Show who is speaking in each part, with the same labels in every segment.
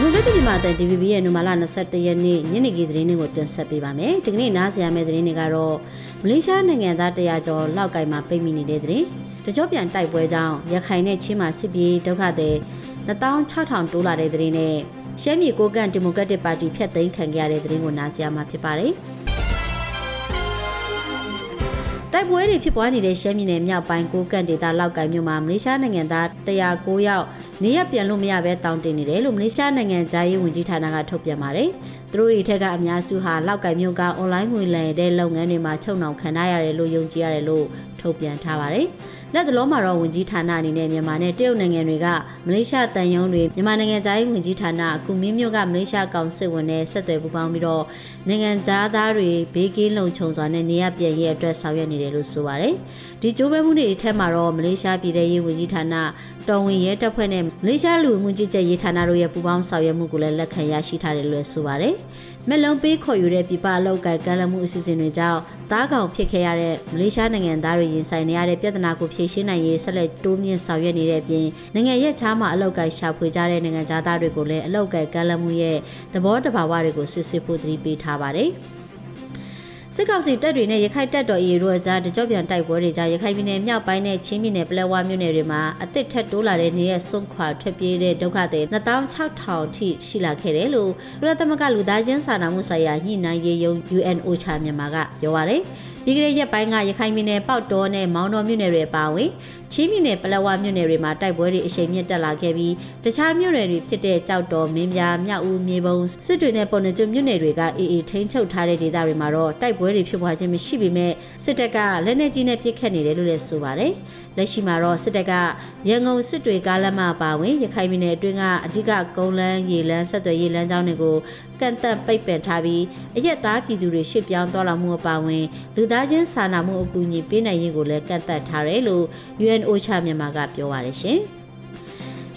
Speaker 1: ဒီမိုကရက်တစ်မြန်မာအသံ DVB ရဲ့နိုမာလာ21ရက်နေ့ညနေခင်းသတင်းတွေကိုတင်ဆက်ပေးပါမယ်။ဒီကနေ့နားဆင်ရမယ့်သတင်းတွေကတော့မလေးရှားနိုင်ငံသား100ကျော်လောက်ကင်မှာပိတ်မိနေတဲ့သတင်း။တကြောပြန်တိုက်ပွဲကြောင့်ရခိုင်နဲ့ချင်းမာစစ်ပြေးဒုက္ခသည်16000တိုးလာတဲ့သတင်းနဲ့ရှမ်းပြည်ကိုကန့်ဒီမိုကရက်တစ်ပါတီဖျက်သိမ်းခံခဲ့ရတဲ့သတင်းကိုနားဆင်ရမှာဖြစ်ပါတယ်။ တိုက်ပွဲတွေဖြစ်ပွားနေတဲ့ရှမ်းပြည်နယ်မြောက်ပိုင်းကိုကန့်ဒေသလောက်ကင်မြို့မှာမလေးရှားနိုင်ငံသား109ယောက်နေရပြန်လို့မရဘဲတောင်းတင်နေတယ်လို့မလေးရှားနိုင်ငံသားရေးဝန်ကြီးဌာနကထုတ်ပြန်ပါတယ်။သူတို့တွေထက်ကအများစုဟာလောက်ကင်မြို့ကအွန်လိုင်းငွေလည်တဲ့လုပ်ငန်းတွေမှာချုပ်နှောင်ခံရရတယ်လို့ယုံကြည်ရတယ်လို့ထုတ်ပြန်ထားပါတယ်။ လက်တလုံးမှာတော့ဝန်ကြီးဌာနအနေနဲ့မြန်မာနဲ့တရုတ်နိုင်ငံတွေကမလေးရှားတန်ယုံတွေမြန်မာနိုင်ငံသားရေးဝန်ကြီးဌာနအခုမင်းမျိုးကမလေးရှားကောင်စစ်ဝင်နဲ့ဆက်သွယ်ပူးပေါင်းပြီးတော့နိုင်ငံသားတွေဘေးကင်းလုံခြုံစွာနဲ့နေရပြန်ရေးအတွက်ဆောင်ရွက်နေတယ်လို့ဆိုပါတယ်။ဒီကြိုးပမ်းမှုတွေအထက်မှာတော့မလေးရှားပြည်ထောင်ရေးဝန်ကြီးဌာနတော်ဝင်ရဲတပ်ဖွဲ့နဲ့မလေးရှားလူမှုကြီးကြပ်ရေးဌာနတို့ရဲ့ပူးပေါင်းဆောင်ရွက်မှုကိုလည်းလက်ခံရရှိထားတယ်လို့ဆိုပါတယ်။မက်လုံးပေးခေါ်ယူတဲ့ပြပအလောက်ကကမ်းလှမ်းမှုအစီအစဉ်တွေကြောင့်တားကောင်ဖြစ်ခဲ့ရတဲ့မလေးရှားနိုင်ငံသားတွေရင်ဆိုင်နေရတဲ့ပြဿနာကိုဖြေရှင်းနိုင်ရေးဆက်လက်တိုးမြင့်ဆောင်ရွက်နေတဲ့အပြင်နိုင်ငံရဲ့ခြားမှာအလောက်ကရှာဖွေကြတဲ့နိုင်ငံသားတွေကိုလည်းအလောက်ကကမ်းလှမ်းမှုရဲ့သဘောတဘာဝတွေကိုစစ်စစ်ဖို့သတိပေးထားပါတယ်။ စစ်ကောင်စီတပ်တွေနဲ့ရခိုင်တပ်တော် AA တို့အကြားတကြော့ပြန်တိုက်ပွဲတွေကြားရခိုင်ပြည်နယ်မြောက်ပိုင်းနဲ့ချင်းပြည်နယ်ပလက်ဝမြို့နယ်တွေမှာအသစ်ထက်တိုးလာတဲ့နေရဆွန့်ခွာထွက်ပြေးတဲ့ဒုက္ခသည်26000ထိရှိလာခဲ့တယ်လို့ပြည်ထောင်သမဂ္ဂလူသားချင်းစာနာမှုဆိုင်ရာညှိနှိုင်းရေးယုံ UNOCHA မြန်မာကပြောပါရယ် ပြီးကြတဲ့ရက်ပိုင်းကရခိုင်ပြည်နယ်ပေါက်တော်နဲ့မောင်းတော်မြို့နယ်တွေအပါအဝင်ချင်းပြည်နယ်ပလက်ဝမြို့နယ်တွေမှာတိုက်ပွဲတွေအရှိန်မြင့်တက်လာခဲ့ပြီးတခြားမြို့နယ်တွေဖြစ်တဲ့ကြောက်တော်မင်းပြားမြောက်ဦးမြေပုံစစ်တွေနဲ့ပေါ်နေကျွမြို့နယ်တွေကအေးအေးထိန်းချုပ်ထားတဲ့ဒေသတွေမှာတော့တိုက်ပွဲတွေဖြစ်ပွားခြင်းမရှိပေမဲ့စစ်တပ်ကလက်နက်ကြီးနဲ့ပစ်ခတ်နေတယ်လို့လည်းဆိုပါတယ်လက်ရှိမှာတော့စစ်တပ်ကရန်ကုန်စစ်တွေကားလမ်းမပါဝင်ရခိုင်ပြည်နယ်အတွင်းကအဓိကကုန်းလန်းရေလန်းဆက်သွယ်ရေးလမ်းကြောင်းတွေကိုကန့်သက်ပိတ်ပင်ထားပြီးအရက်သားပြည်သူတွေရွှေ့ပြောင်းသွားလာမှုအပါအဝင်လူသားချင်းစာနာမှုအကူအညီပေးနိုင်ရေးကိုလည်းကန့်သက်ထားတယ်လို့ UNOCHA မြန်မာကပြောပါရရှင်။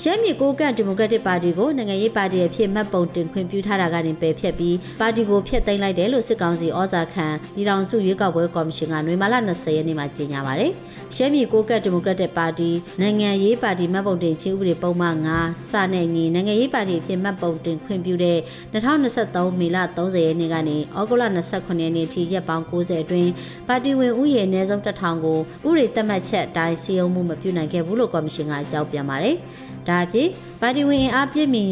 Speaker 1: ရှမ်းပြည်ကိုကန့်ဒီမိုကရက်တစ်ပါတီကိုနိုင်ငံရေးပါတီအဖြစ်မှတ်ပုံတင်ခွင့်ပြုထားတာကနေပယ်ဖျက်ပြီးပါတီကိုဖျက်သိမ်းလိုက်တယ်လို့စစ်ကောင်စီဩဇာခံပြည်ထောင်စုရွေးကောက်ပွဲကော်မရှင်ကနွေမာလ20ရက်နေ့မှာကြေညာပါတယ်။ရှမ်းပြည်ကိုကန့်ဒီမိုကရက်တစ်ပါတီနိုင်ငံရေးပါတီမှတ်ပုံတင်ခြင်းဥပဒေပုံမှန်9စနဲ့ညီနိုင်ငံရေးပါတီအဖြစ်မှတ်ပုံတင်ခွင့်ပြုတဲ့2023မေလ30ရက်နေ့ကနေဩဂုတ်လ29ရက်နေ့ထိရက်ပေါင်း90အတွင်းပါတီဝင်ဥယျာဉ်အနည်းဆုံး1000ကိုဥပဒေသတ်မှတ်ချက်အတိုင်းစီရင်မှုမပြုနိုင်ခဲ့ဘူးလို့ကော်မရှင်ကအကြောင်းပြန်ပါတယ်။ဒါအပြင်ပါတီဝင်အားပြည့်မီ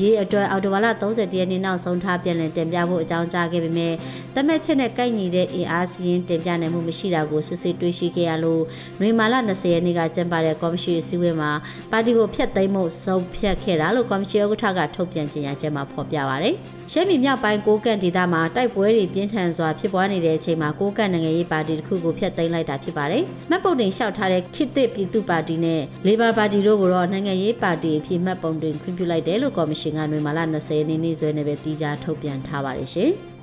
Speaker 1: ရေးအတွက်အော်တိုဝါလာ30ရက်နေ့နောက်ဆုံးထားပြန်လည်တင်ပြဖို့အကြောင်းကြားခဲ့ပေမဲ့တမက်ချက်နဲ့ကိုက်ညီတဲ့အင်အားစီးရင်တင်ပြနိုင်မှုမရှိတာကိုစစ်စစ်တွေ့ရှိခဲ့ရလို့နွေမာလာ20ရက်နေ့ကကျင်းပတဲ့ကော်မရှင်အစည်းအဝေးမှာပါတီကိုဖျက်သိမ်းမှုဆုံးဖြတ်ခဲ့တာလို့ကော်မရှင်ဥက္ကဋ္ဌကထုတ်ပြန်ကြေညာချက်မှာဖော်ပြပါရတယ်။ရှမ်းပြည်မြောက်ပိုင်းကိုကန့်ဒေသမှာတိုက်ပွဲတွေပြင်းထန်စွာဖြစ်ပွားနေတဲ့အချိန်မှာကိုကန့်နိုင်ငံရေးပါတီတစ်ခုကိုဖျက်သိမ်းလိုက်တာဖြစ်ပါတယ်။မှတ်ပုံတင်လျှောက်ထားတဲ့ခေတ်သစ်ပြည်သူ့ပါတီနဲ့လေဘာပါတီတို့ကိုတော့နိုင်ငံရေးပါတီအဖြစ်မှတ်ပုံတင်ခွင့်ပြုလိုက်တယ်လို့ကော်မရှင်ကနွေမာလာ20ရက်နေ့နေ့စွဲနဲ့ပဲတီးခြားထုတ်ပြန်ထားပါတယ်ရှင်။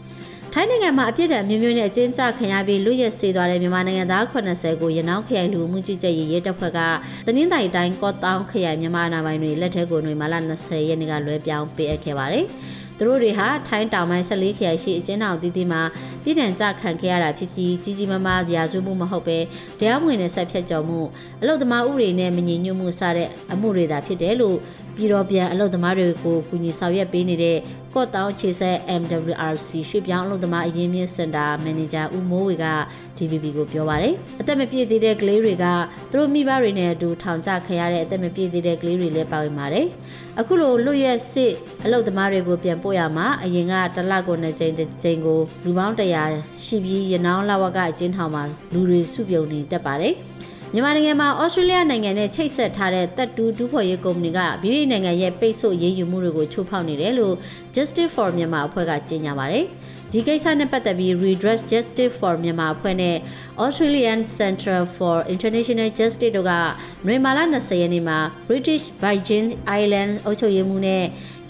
Speaker 1: ထိုင်းနိုင်ငံမှာအပြစ်ဒဏ်မျိုးမျိုးနဲ့အကျဉ်းချခံရပြီးလူရက်စေသွားတဲ့မြန်မာနိုင်ငံသား80ကိုရနောင်းခရိုင်လူမှုကြီးကြပ်ရေးရဲတပ်ဖွဲ့ကတင်းတိုင်တိုင်းကော့တောင်းခရိုင်မြန်မာနာပိုင်တွေလက်ထက်ကိုຫນွေမာလာ20ရက်နေ့ကလွှဲပြောင်းပေးအပ်ခဲ့ပါတယ်။သူတို့တွေဟာထိုင်းတောင်ပိုင်း14ခရိုင်ရှိအကျဉ်းထောင်တည်တည်မှာပြည်ထန်ကြခံခဲ့ရတာဖြစ်ပြီးကြီးကြီးမားမားရာဇဝတ်မှုမဟုတ်ပဲတရားမဝင်တဲ့ဆက်ဖြတ်ကြော်မှုအလုတ်သမားဥပဒေနဲ့မညီညွတ်မှုစတဲ့အမှုတွေသာဖြစ်တယ်လို့ ပြည်တော်ပြန်အလုပ်သမားတွေကိုကူညီဆောင်ရွက်ပေးနေတဲ့ကော့တောင်းခြေဆက် MWRC ရွှေပြောင်းအလုပ်သမားအရင်းမြစ်စင်တာမန်နေဂျာဦးမိုးဝေက DVB ကိုပြောပါတယ်အသက်မပြည့်သေးတဲ့ကလေးတွေကသူတို့မိဘတွေနဲ့အတူထောင်ကျခံရတဲ့အသက်မပြည့်သေးတဲ့ကလေးတွေလည်းပါဝင်ပါတယ်အခုလိုလွတ်ရက်စစ်အလုပ်သမားတွေကိုပြန်ပို့ရမှာအရင်ကတလကိုနှစ်ကြိမ်တစ်ကြိမ်ကိုလူပေါင်း100ရှိပြီးရနောင်းလဝကအကျဉ်းထောင်မှာလူတွေစုပြုံနေတက်ပါတယ် မြန်မာနိုင်ငံမှာဩစတြေးလျနိုင်ငံနဲ့ချိတ်ဆက်ထားတဲ့တပ်တူးဒူးဖော်ရေးကုမ္ပဏီကဗြိတိန်နိုင်ငံရဲ့ပိတ်ဆို့ရေးယူမှုတွေကိုချိုးဖောက်နေတယ်လို့ Justice for Myanmar အဖွဲ့ကကြေညာပါတယ်။ဒီကိစ္စနဲ့ပတ်သက်ပြီး Redress Justice for Myanmar အဖွဲ့နဲ့ Australian Centre for International Justice တို့ကနွေမာလ20ရက်နေ့မှာ British Virgin Islands အုပ်ချုပ်ရေးမှူးနဲ့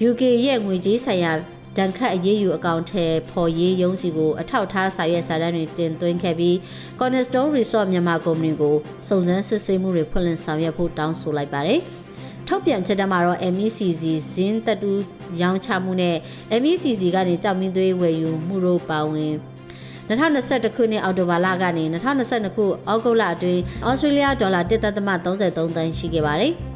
Speaker 1: UK ရဲ့ငွေကြေးဆိုင်ရာ ဒဏ်ခတ်အရေးယူအကောင့်ထဲဖော်ရေးရုံးစီကိုအထောက်ထားစာရွက်စာတမ်းတွေတင်သွင်းခဲ့ပြီး Cornerstone Resort မြန်မာကုမ္ပဏီကိုစုံစမ်းစစ်ဆေးမှုတွေဖွင့်လှစ်ဆောင်ရွက်ဖို့တောင်းဆိုလိုက်ပါတယ်။ထုတ်ပြန်ချက်တမှာတော့ MECC ဇင်းတတူရောင်းချမှုနဲ့ MECC ကနေကြောက်မင်းသွေးဝယ်ယူမှုတို့ပါဝင်2021ခုနှစ်အောက်တိုဘာလကနေ2022ခုဩဂုတ်လအတွင်းဩစတြေးလျဒေါ်လာ1.33သန်းရှိခဲ့ပါတယ်။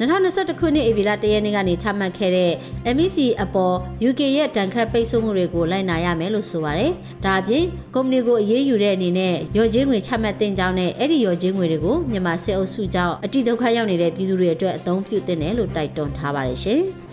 Speaker 1: 2021ခုနှစ်ဧပြီလ1ရက်နေ့ကနေချမှတ်ခဲ့တဲ့ MEC အပေါ် UK ရဲ့တန်ခတ်ပိတ်ဆို့မှုတွေကိုလိုက်နာရမယ်လို့ဆိုပါတယ်။ဒါအပြင်ကုမ္ပဏီကိုအရေးယူတဲ့အနေနဲ့ရော်ချင်းငွေချမှတ်တင်ကြောင်းနဲ့အဲ့ဒီရော်ချင်းငွေတွေကိုမြန်မာစစ်အုပ်စုကြောင့်အတိဒုက္ခရောက်နေတဲ့ပြည်သူတွေအတွက်အသုံးပြုသင့်တယ်လို့တိုက်တွန်းထားပါတယ်ရှင်။